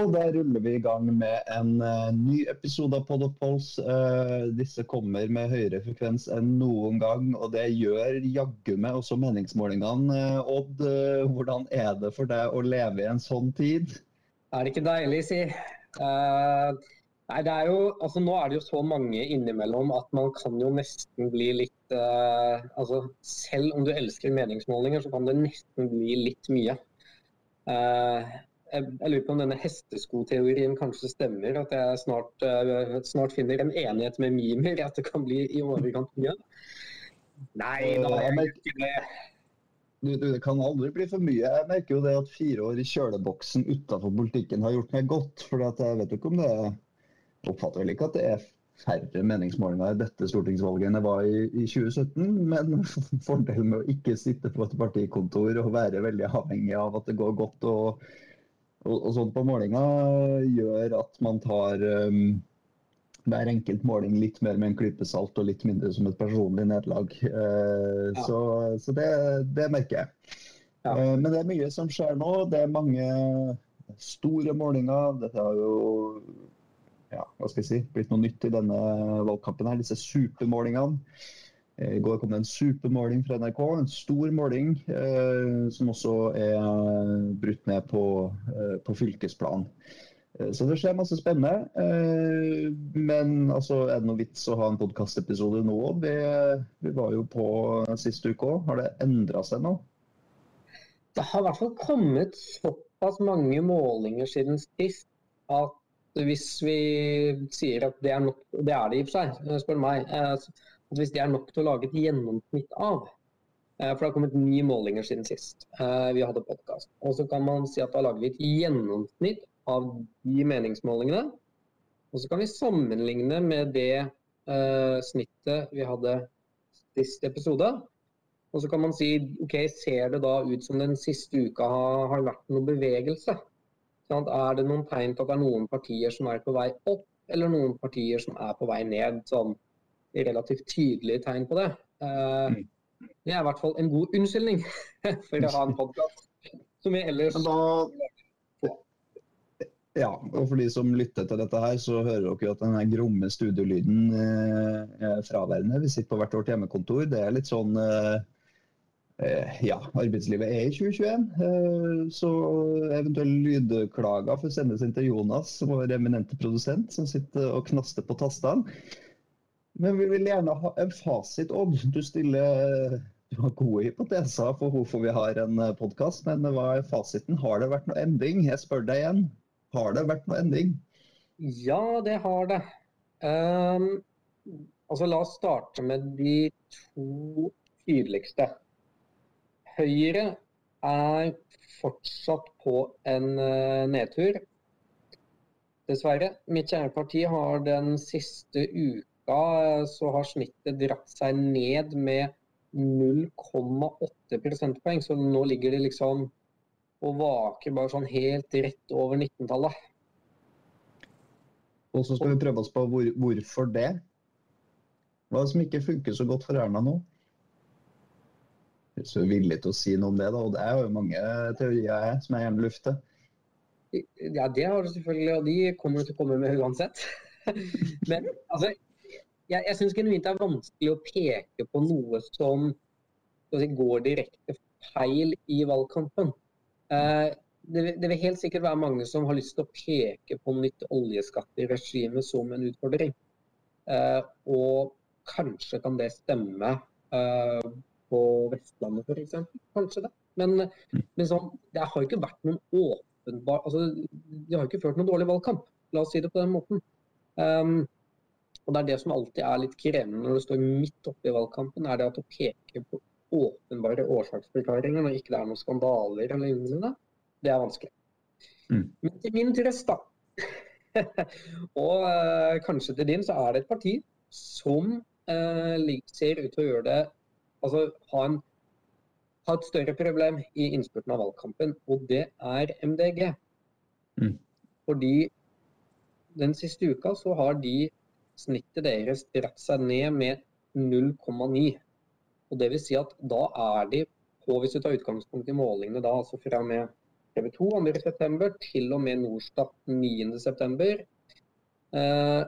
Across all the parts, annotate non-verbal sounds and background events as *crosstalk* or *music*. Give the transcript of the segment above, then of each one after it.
Og da ruller vi i gang med en uh, ny episode av Pod of Pulse. Uh, disse kommer med høyere frekvens enn noen gang, og det gjør jaggu meg også meningsmålingene. Uh, Odd, hvordan er det for deg å leve i en sånn tid? Er det ikke deilig, si. nei, det er jo, altså Nå er det jo så mange innimellom at man kan jo nesten bli litt altså Selv om du elsker meningsmålinger, så kan det nesten bli litt mye. Uh, jeg, lurer på om denne hesteskoteorien kanskje stemmer. At jeg snart, uh, snart, finner en enighet med mimer at det kan bli i overkant mye. Nei da, jeg merker det. Du, du, det kan aldri bli for mye. Jeg merker jo det at fire år i kjøleboksen utenfor politikken har gjort meg godt. For jeg vet jo ikke om det Oppfatter vel ikke at det er færre meningsmålinger i dette stortingsvalget enn det var i, i 2017. Men *laughs* fordelen med å ikke sitte på et partikontor og være veldig avhengig av at det går godt og og, og sånt på målinga gjør at man tar um, hver enkelt måling litt mer med en klype salt og litt mindre som et personlig nederlag. Uh, ja. Så, så det, det, merker jeg. Ja. Uh, men det er mye som skjer nå. Det er mange store målinger. Dette har jo ja, hva skal jeg si, blitt noe nytt i denne valgkampen. her, Disse supermålingene. Eh, I går kom det en supermåling fra NRK, en stor måling eh, som også er brutt ned på, eh, på fylkesplan. Eh, så det skjer masse spennende. Eh, men altså, er det noe vits å ha en podkastepisode nå? Vi, vi, var jo på siste uke òg. Har det endra seg nå? Det har i hvert fall kommet såpass mange målinger siden sist at hvis vi sier at det er nok, det er det i og for seg, spør meg, eh, at hvis det er nok til å lage et gjennomsnitt av eh, For det har kommet ni målinger siden sist eh, vi hadde podkast. Og så kan man si at da lager vi et gjennomsnitt av de meningsmålingene. Og så kan vi sammenligne med det uh, snittet vi hadde sist episode. Og så kan man si ok, ser det da ut som den siste uka har, vært noe bevegelse? Sånn, er det noen tegn til at det er noen partier som er på vei opp, eller noen partier som er på vei ned? Sånn relativt tydelige tegn på det. Uh, det er i hvert fall en god unnskyldning *laughs* for å ha en podkast som vi ellers Ja, og for de som lytter til dette her, så hører dere jo at den gromme studiolyden eh, er fraværende. Vi sitter på hvert vårt hjemmekontor. Det er litt sånn eh, ja, arbeidslivet er i 2021. Så eventuelle lydklager får sendes inn til Jonas, vår eminente produsent, som sitter og knaster på tastene. Men vi vil gjerne ha en fasit, Odd. Du stiller du har gode hypoteser for hvorfor vi har en eh, podkast, men hva er fasiten? Har det vært noe endring? Jeg spør deg igjen. Har det vært noe endring? Ja, det har det. Um, altså, la oss starte med de to tydeligste. Høyre er fortsatt på en uh, nedtur. Dessverre. Mitt kjære parti har den siste uka uka så har snittet dratt seg ned med 0,8 prosentpoeng. Så nå ligger det liksom og vaker bare sånn helt rett over 19-tallet. Og så skal vi prøve oss på hvor, hvorfor det? Hva er det som ikke funker så godt for Erna nå? Hvis du er villig til å si noe om det, da. Og det er jo mange teorier jeg, som jeg gjerne lufter. Ja, det har du selvfølgelig, og de kommer du til å komme med uansett. *laughs* Men altså, jeg, jeg syns genuint det er vanskelig å peke på noe som si, går direkte feil i valgkampen. Uh, det, det, vil helt sikkert være mange som har lyst til å peke på nytt oljeskatteregime som en utfordring. Uh, og kanskje kan det stemme uh, på Vestlandet f.eks. Kanskje det. Men, men sånn, det har ikke vært noen åpenbar altså, De har ikke ført noen dårlig valgkamp, la oss si det på den måten. Um, og Det er det som alltid er litt krevende når du står midt oppe i valgkampen, er det at å peke på åpenbare årsaksforklaringer når ikke det er noen skandaler eller lignende, det er vanskelig. Mm. Men til min trøst, da, *laughs* og øh, kanskje til din, så er det et parti som øh, ser ut til å gjøre det Altså ha, en, ha et større problem i innspurten av valgkampen, og det er MDG. Mm. Fordi den siste uka så har de snittet deres dratt seg ned med 0,9. Og det vil si at da er de på, hvis du tar utgangspunkt i målingene da, altså fra med TV 2 2.9. til og med Norstat 9.9. Eh,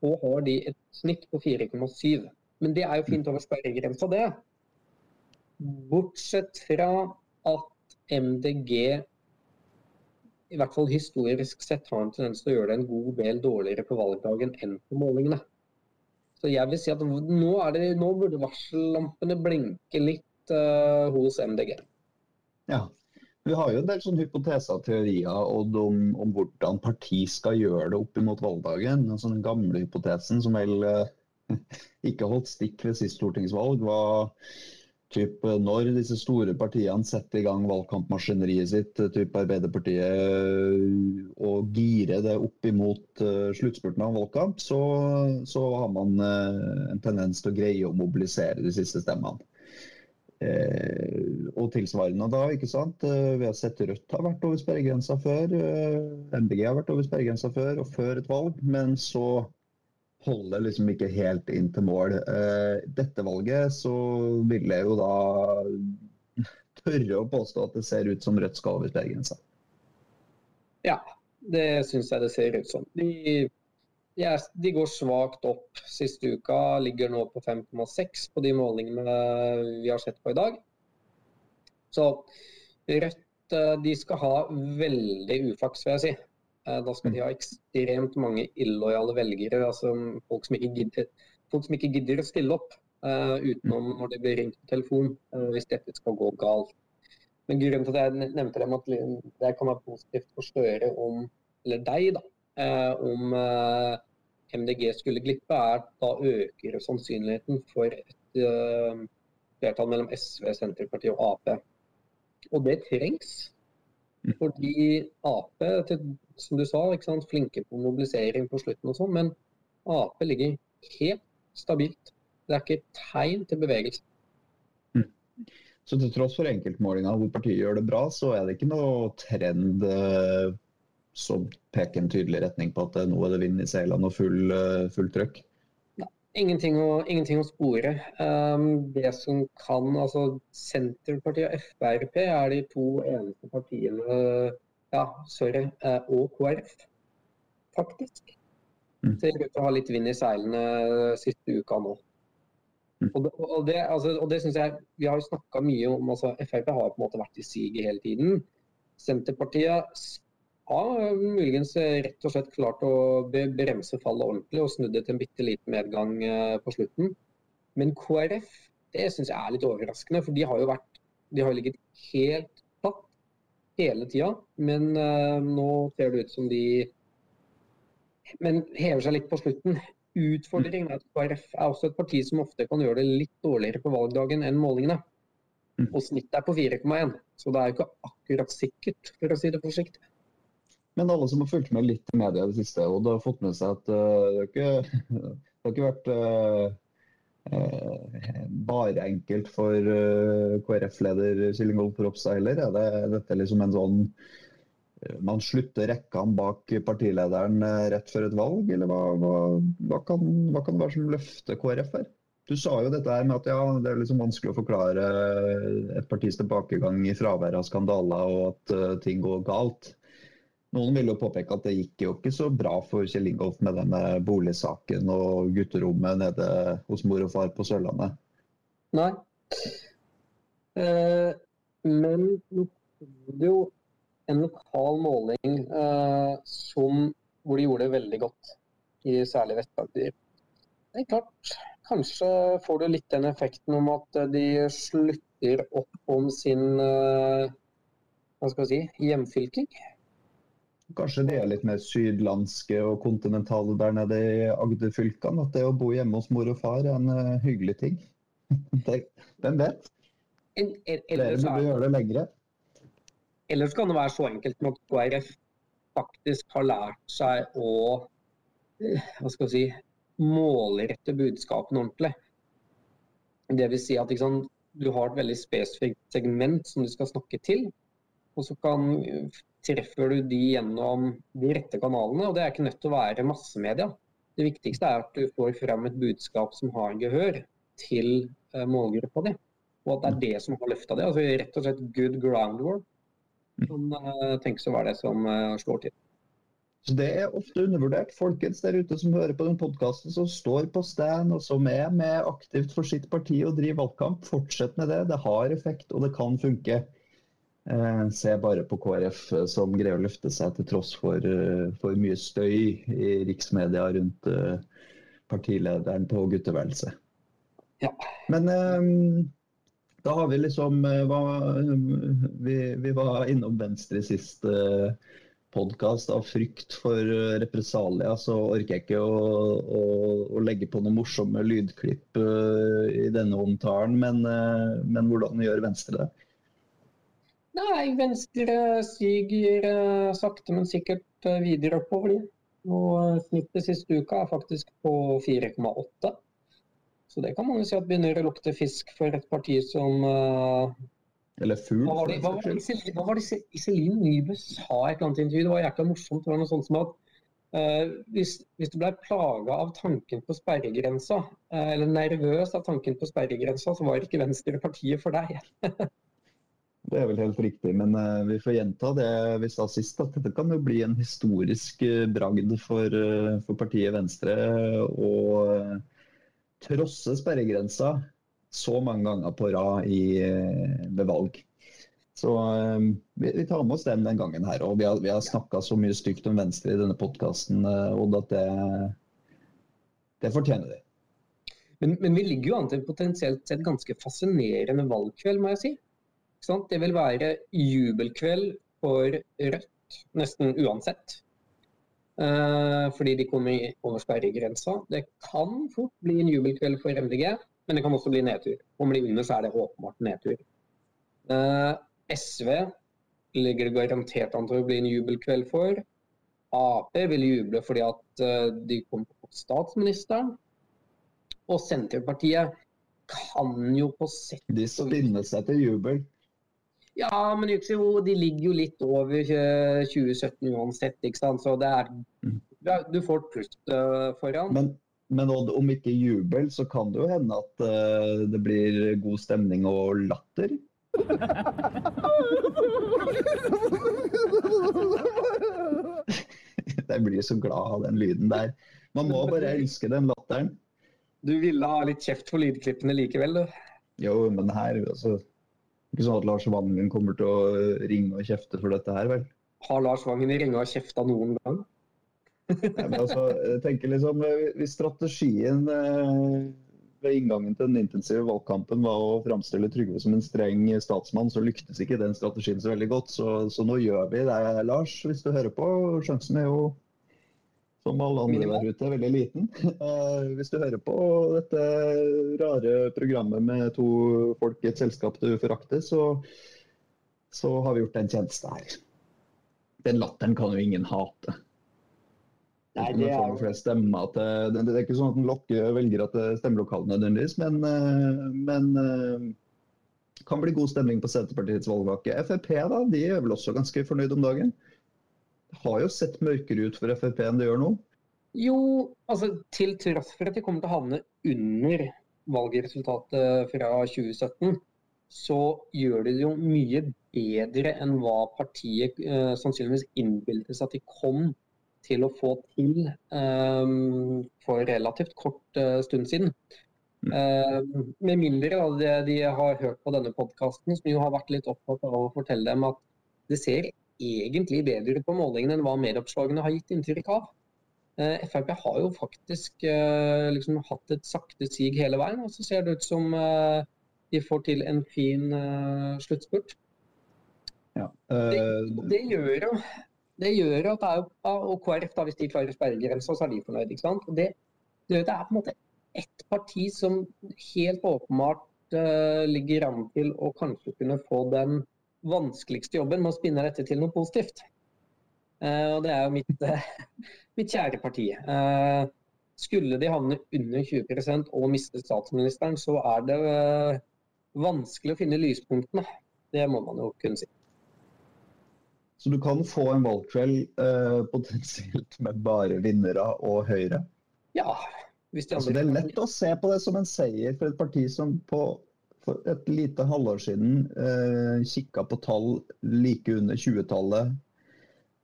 og har de et snitt på 4,7. Men det er jo fint over sperregrensa, det. Bortsett fra at MDG i hvert fall historisk sett har en tendens til å gjøre det en god del dårligere på valgdagen enn på målingene. Så jeg vil si at nå, det, nå burde varsellampene blinke litt uh, hos MDG. Ja, vi har jo en del sånne hypoteser og teorier om, om, hvordan parti skal gjøre det opp mot valgdagen. Altså den gamle hypotesen som vel uh, *laughs* ikke holdt stikk ved sist stortingsvalg, var typ, eh, når disse store partiene setter i gang valgkampmaskineriet sitt, eh, typ Arbeiderpartiet, eh, og girer det opp imot sluttspurten av valgkamp, så, så har man en tendens til å greie å mobilisere de siste stemmene. Eh, og tilsvarende da, ikke sant. Vi har sett Rødt har vært over sperregrensa før. MDG har vært over sperregrensa før, og før et valg. Men så holder liksom ikke helt inn til mål. Uh, dette valget så vil jeg jo da tørre å påstå at det ser ut som Rødt skal over sperregrensa. Ja, det syns jeg det ser ut som. De, de, er, de går svakt opp siste uka. Ligger nå på 5,6 på de målingene vi har sett på i dag. Så Rødt eh, de skal ha veldig uflaks, vil jeg si. Eh, da skal de ha ekstremt mange illojale velgere, altså folk som ikke gidder, som ikke gidder å stille opp uh, utenom når det blir ringt på telefon, uh, hvis dette skal gå galt. Men grunnen til at jeg nevnte dem, at det kan være positivt for Støre om, eller deg, da, om MDG skulle glippe, er at da øker sannsynligheten for et flertall mellom SV, Senterpartiet og Ap. Og det trengs. Fordi Ap, som du sa, ikke sant, flinke på mobilisering på slutten og sånn, men Ap ligger helt stabilt. Det er ikke tegn til bevegelse. Mm. Så til tross for enkeltmålinger hvor partiet gjør det bra, så er det ikke noe trend eh, som peker en tydelig retning på at nå er det vind i seilene og full, eh, full trøkk? Ingenting å, ingenting å spore. Um, det som kan, altså Senterpartiet og Frp er de to eneste partiene ja, sorry, uh, og KrF, faktisk. Mm. Ser ut til å ha litt vind i seilene siste uka nå. Mm. Og det, og det, altså, og det synes jeg, Vi har jo snakka mye om altså Frp har på en måte vært i siget hele tiden. Senterpartiet har muligens rett og slett klart å bremse fallet ordentlig og snudd det til en bitte liten medgang eh, på slutten. Men KrF det syns jeg er litt overraskende, for de har jo vært, de har ligget helt platt hele tida. Men uh, nå ser det ut som de men hever seg litt på slutten. Utfordringen er at KrF er også et parti som ofte kan gjøre det litt dårligere på valgdagen enn målingene. Mm. Og snittet er på 4,1, så det er jo ikke akkurat sikkert, for å si det forsiktig. Men alle som har fulgt med litt i media i det siste, og det har fått med seg at uh, det, har ikke, *laughs* det har ikke vært uh, uh, bare enkelt for KrF-leder Killingolf Ropstad heller. Er det, dette liksom en sånn man slutter rekkene bak partilederen rett før et valg, eller hva, hva, hva, kan, hva kan det være som løfter KrF her? Du sa jo dette her med at ja, det er liksom vanskelig å forklare et partis tilbakegang i fravær av skandaler og at ting går galt. Noen vil jo påpeke at det gikk jo ikke så bra for Kjell Ingolf med denne boligsaken og gutterommet nede hos mor og far på Sørlandet. Nei. Eh, men nå kom det jo en lokal måling eh, som, hvor de gjorde det veldig godt, i særlig Vest-Agder. Det er klart, kanskje får du litt den effekten om at de slutter opp om sin eh, hva skal jeg si, hjemfylking. Kanskje de er litt mer sydlandske og kontinentale der nede i Agder-fylkene. At det å bo hjemme hos mor og far er en uh, hyggelig ting. *laughs* Hvem vet? Dere burde gjøre det lengre. Ellers kan det være så enkelt som at KrF faktisk har lært seg å eh, hva skal jeg si, målrette budskapene ordentlig. Det vil si at sant, du har et veldig spesifikt segment som du skal snakke til. Og så kan treffer du de gjennom de rette kanalene. Og det er ikke nødt til å være massemedia. Det viktigste er at du får frem et budskap som har gehør til eh, målgruppa di. Og at det er det som har løfta det. Altså rett og slett good groundwork. Som uh, tenkes å være det som uh, slår til. Så Det er ofte undervurdert. Folkens der ute som hører på den podkasten, som står på stand og som er med aktivt for sitt parti og driver valgkamp, fortsett med det. Det har effekt, og det kan funke. Eh, se bare på KrF som greier å løfte seg til tross for, for mye støy i riksmedia rundt eh, partilederen på gutteværelset. Ja. Men eh, da har vi liksom hva, vi, vi, var innom Venstre sist. Eh, podkast av frykt for eh, represalier, så orker jeg ikke å, å, å legge på noen morsomme lydklipp i denne omtalen. Men, men, hvordan gjør Venstre det? Nei, Venstre siger uh, sakte, men sikkert videre oppover. Og Snittet siste uka er faktisk på 4,8. Så det kan man jo si at begynner å lukte fisk for et parti som eller fugl. Hva var det, hva var det, hva var det Iselin Nybø sa i et eller annet intervju? Det var jækla morsomt. Det var noe sånt som at uh, hvis, hvis, du ble plaga av tanken på sperregrensa, uh, eller nervøs av tanken på sperregrensa, så var ikke Venstre partiet for deg. *laughs* Det er vel helt riktig, men uh, vi får gjenta det vi sa sist, at dette kan jo bli en historisk bragd for, for partiet Venstre å trosse sperregrensa så mange ganger på rad eh, ved valg. Så vi, vi, tar med oss den den gangen her. Og vi har, vi har snakka så mye stygt om Venstre i denne podkasten, Odd, at det, det fortjener de. Men, men, vi ligger jo an til potensielt sett ganske fascinerende valgkveld, må jeg si. Det vil være jubelkveld for Rødt nesten uansett. Uh, fordi de kommer over sperregrensa. Det kan fort bli en jubelkveld for MDG. Men det kan også bli nedtur. Om de under, så er det åpenbart nedtur. Uh, SV ligger det garantert an til å bli en jubelkveld for. Ap vil juble fordi at uh, de kommer på statsministeren. Og Senterpartiet kan jo på sett De spinner seg til jubel. Ja, men de ligger jo litt over 2017 uansett, ikke sant. Så det er mm. Du får et pluss uh, foran. Men men om ikke jubel, så kan det jo hende at uh, det blir god stemning og latter. *laughs* Jeg blir så glad av den lyden der. Man må bare elske den latteren. Du ville ha litt kjeft for lydklippene likevel, du? Jo, men her altså Ikke sånn at Lars Vangen kommer til å ringe og kjefte for dette her, vel? Har Lars Vangen ringa og kjefta noen gang? Nei, altså, jeg tenker liksom, eh, Hvis strategien eh, ved inngangen til den intensive valgkampen var å framstille Trygve som en streng statsmann, så lyktes ikke den strategien så veldig godt. Så, så nå gjør vi det, Lars, hvis du hører på. Sjansen er jo, som alle andre der ute, er veldig liten. Uh, *laughs* hvis du hører på dette rare programmet med to folk i et selskap du forakter, så, så har vi gjort en tjeneste her. Den latteren kan jo ingen hate. Nei, det er... det, stemmer det, er ikke sånn at den lokker velgere til stemmelokalene nødvendigvis, men, eh, men eh, kan bli god stemning på Senterpartiets valgvake. Frp da, de er vel også ganske fornøyd om dagen? Det har jo sett mørkere ut for Frp enn det gjør nå? Jo, altså til tross for at de kommer til å havne under valgresultatet fra 2017, så gjør de det jo mye bedre enn hva partiet eh, sannsynligvis innbilte seg at de kom til å få til eh, for relativt kort eh, stund siden. Uh, med mindre da, de, de, har hørt på denne podkasten, som jo har vært litt opptatt av å fortelle dem at det ser egentlig bedre på målingene enn hva medieoppslagene har gitt inntrykk av. Uh, Frp har jo faktisk uh, liksom hatt et sakte sig hele veien, og så ser det ut som de får til en fin sluttspurt. Ja. Det, det, gjør jo det gjør at det er, og KrF, da, hvis de klarer sperregrensa, så er de fornøyd. ikke sant? Det, det, er på en måte ett parti som helt åpenbart uh, ligger an til å kanskje kunne få den vanskeligste jobben med å spinne dette til noe positivt. Uh, og det er jo mitt, uh, mitt kjære parti. skulle de havne under 20 og miste statsministeren, så er det vanskelig å finne lyspunktene. Det må man jo kunne si. Så du kan få en valgkveld potensielt med bare vinnere og Høyre? Ja. Altså, det er lett å se på det som en seier for et parti som på for et lite halvår siden eh, kikka på tall like under 20-tallet,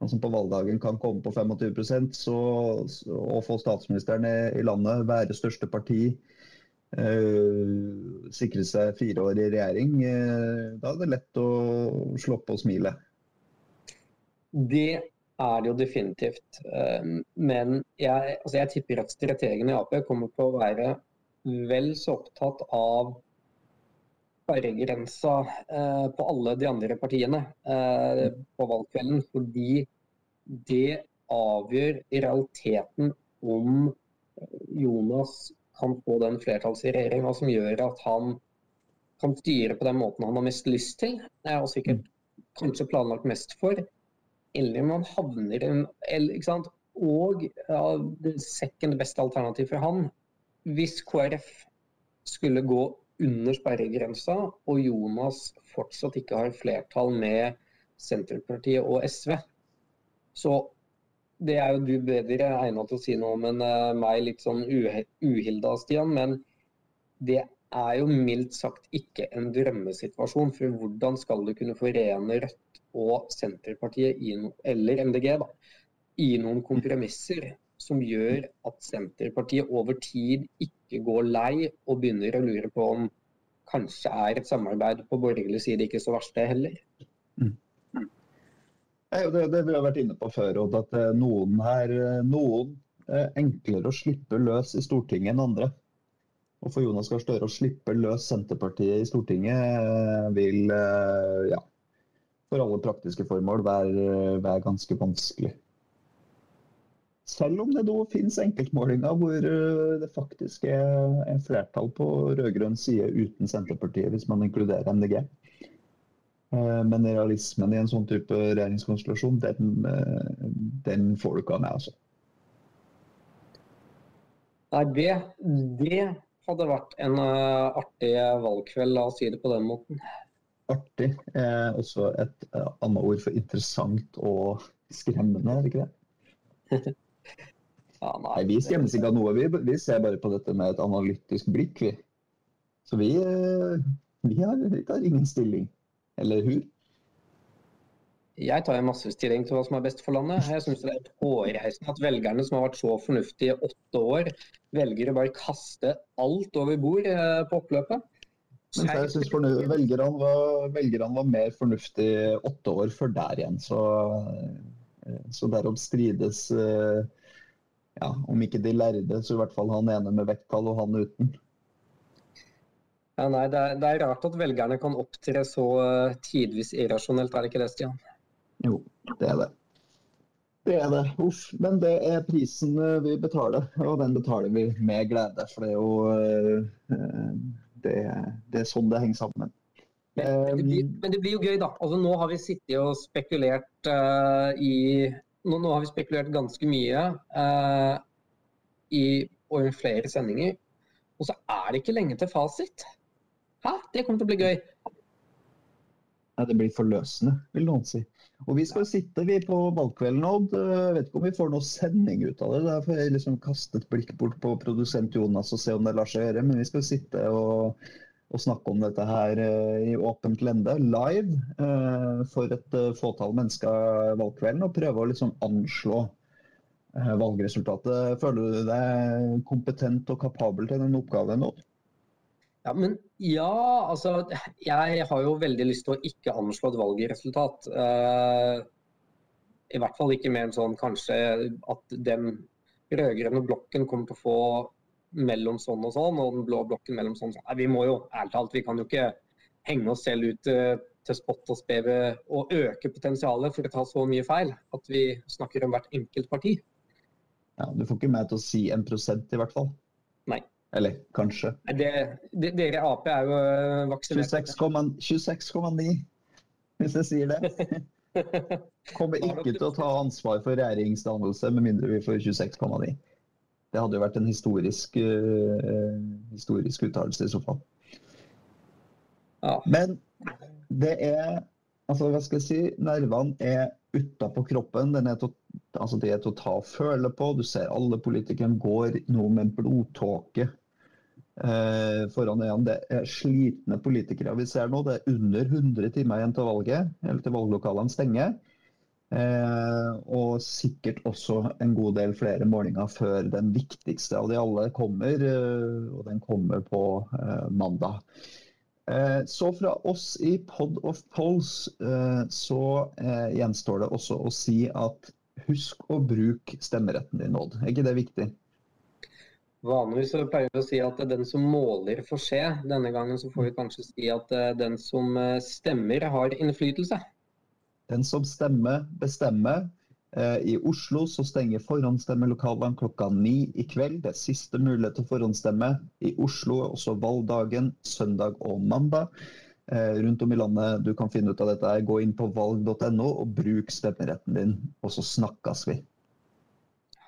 som på valgdagen kan komme på 25 så, så, og få statsministeren i, i landet, være største parti, eh, sikre seg fire år i regjering, eh, da er det lett å slå på smilet. Det er det jo definitivt. Eh, men jeg, altså jeg tipper at strategene i Ap kommer til å være vel så opptatt av sperregrensa eh, på alle de andre partiene eh, på valgkvelden. Fordi det avgjør i realiteten om Jonas kan få den flertallsregjeringa som gjør at han kan styre på den måten han har mest lyst til, og sikkert kanskje planlagt mest for. Eller om han havner i en ikke sant? Og ja, det second beste alternativ for han, hvis KrF skulle gå under sperregrensa, og Jonas fortsatt ikke har flertall med Senterpartiet og SV. Så det er jo du bedre egnet til å si noe om enn uh, meg, litt sånn uhilda, Stian. Men det er jo mildt sagt ikke en drømmesituasjon. For hvordan skal du kunne forene Rødt og Senterpartiet, eller MDG, da, i noen kompromisser som gjør at Senterpartiet over tid ikke går lei og begynner å lure på om kanskje er et samarbeid på borgerlig side ikke så verst, det heller. Mm. Det er det, det, vi har vært inne på før, at eh, noen her eh, noen er enklere å slippe løs i Stortinget enn andre. Og for Jonas Gahr Støre å slippe løs Senterpartiet i Stortinget eh, vil ja, for alle praktiske formål være, være ganske vanskelig. Selv om det da finnes enkeltmålinger hvor eh, det faktisk er, en flertall på rød-grønn side uten Senterpartiet, hvis man inkluderer MDG. Eh, men realismen i en sånn type regjeringskonstellasjon, den, eh, den får du ikke av meg, altså. Nei, det, det hadde vært en artig valgkveld, la oss si det på den måten. Artig er også et annet ord for interessant og skremmende, er det ikke det? *laughs* Ja, nei, vi skremmes ikke av noe. Vi, vi, ser bare på dette med et analytisk blikk. Vi. Så vi, eh, vi, har, vi tar ingen stilling. Eller hur? Jeg tar en masse stilling til hva som er best for landet. Jeg syns det er hårreisende at velgerne som har vært så fornuftige i åtte år, velger å bare kaste alt over bord eh, på oppløpet. Men jeg syns velgerne var, velgerne var mer fornuftige åtte år før der igjen. Så, eh, så derom strides ja, om ikke de lærde, så i hvert fall han ene med vekttall og han uten. Ja, nei, det er, det er, rart at velgerne kan opptre så uh, tidvis irrasjonelt, er det ikke det, Stian? Jo, det er det. Det er det. Uff. Men det er prisen vi betaler, og den betaler vi med glede. For det er jo det, det, er sånn det henger sammen. Men, men, det blir, men, det blir, jo gøy, da. Altså, nå har vi sittet og spekulert i nå, nå, har vi spekulert ganske mye uh, i over flere sendinger. Og så er det ikke lenge til fasit. Hæ? Det kommer til å bli gøy. Ja, det blir forløsende, vil noen si. Og vi skal sitte vi på valgkvelden, Odd. Jeg vet ikke om vi får noe sending ut av det. Derfor får jeg liksom kaste et blikk bort på produsent Jonas og se om det lar seg gjøre. Men vi skal sitte og å snakke om dette her eh, i åpent lende, live, eh, for et eh, fåtall mennesker valgkvelden. Og prøve å liksom anslå valgresultatet. Føler du deg kompetent og kapabel til den oppgaven nå? Ja, men ja, altså Jeg har jo veldig lyst til å ikke anslå et valgresultat. I hvert fall ikke mer enn sånn kanskje at den rød-grønne blokken kommer til å få mellom sånn og sånn, og den blå blokken mellom sånn og sånn. Nei, vi må jo, ærlig talt, vi kan jo ikke henge oss selv ut uh, til spott og speve og øke potensialet for å ta så mye feil at vi snakker om hvert enkelt parti. Ja, Du får ikke meg til å si en prosent i hvert fall. Nei. Eller kanskje. Nei, det, det, dere Ap er jo eh, vaksinert. 26,9, 26, hvis jeg sier det. *laughs* Kommer ikke til å ta ansvar for regjeringsdannelse med mindre vi får 26,9. Det hadde jo vært en historisk, uh, historisk uttalelse i så fall. Ja. Men det er altså hva skal jeg si, Nervene er utapå kroppen. Den er altså det er til å ta og føle på. Du ser alle politikerne går nå med blodtåke eh, foran øynene. Det er slitne politikere vi ser nå. Det er under 100 timer igjen til valget, eller til valglokalene stenger. Eh, og sikkert også en god del flere målinger før den viktigste av de alle kommer. Eh, og den kommer på eh, mandag. Eh, så fra oss i Pod of Polls eh, så gjenstår det også å si at husk å bruke stemmeretten din, Odd. Er ikke det viktig? Vanligvis så pleier vi å si at den som måler får se. Denne gangen så får vi kanskje si at den som stemmer har innflytelse. Den som stemmer, bestemmer. Eh, I Oslo så stenger forhåndsstemmelokalene klokka ni i kveld. Det er siste mulighet til å forhåndsstemme. I Oslo er også valgdagen søndag og mandag. Rundt om i landet du kan finne ut av dette, gå inn på valg.no og bruk stemmeretten din. Og så snakkes vi.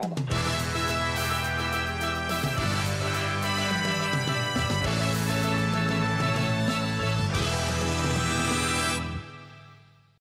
Ha det.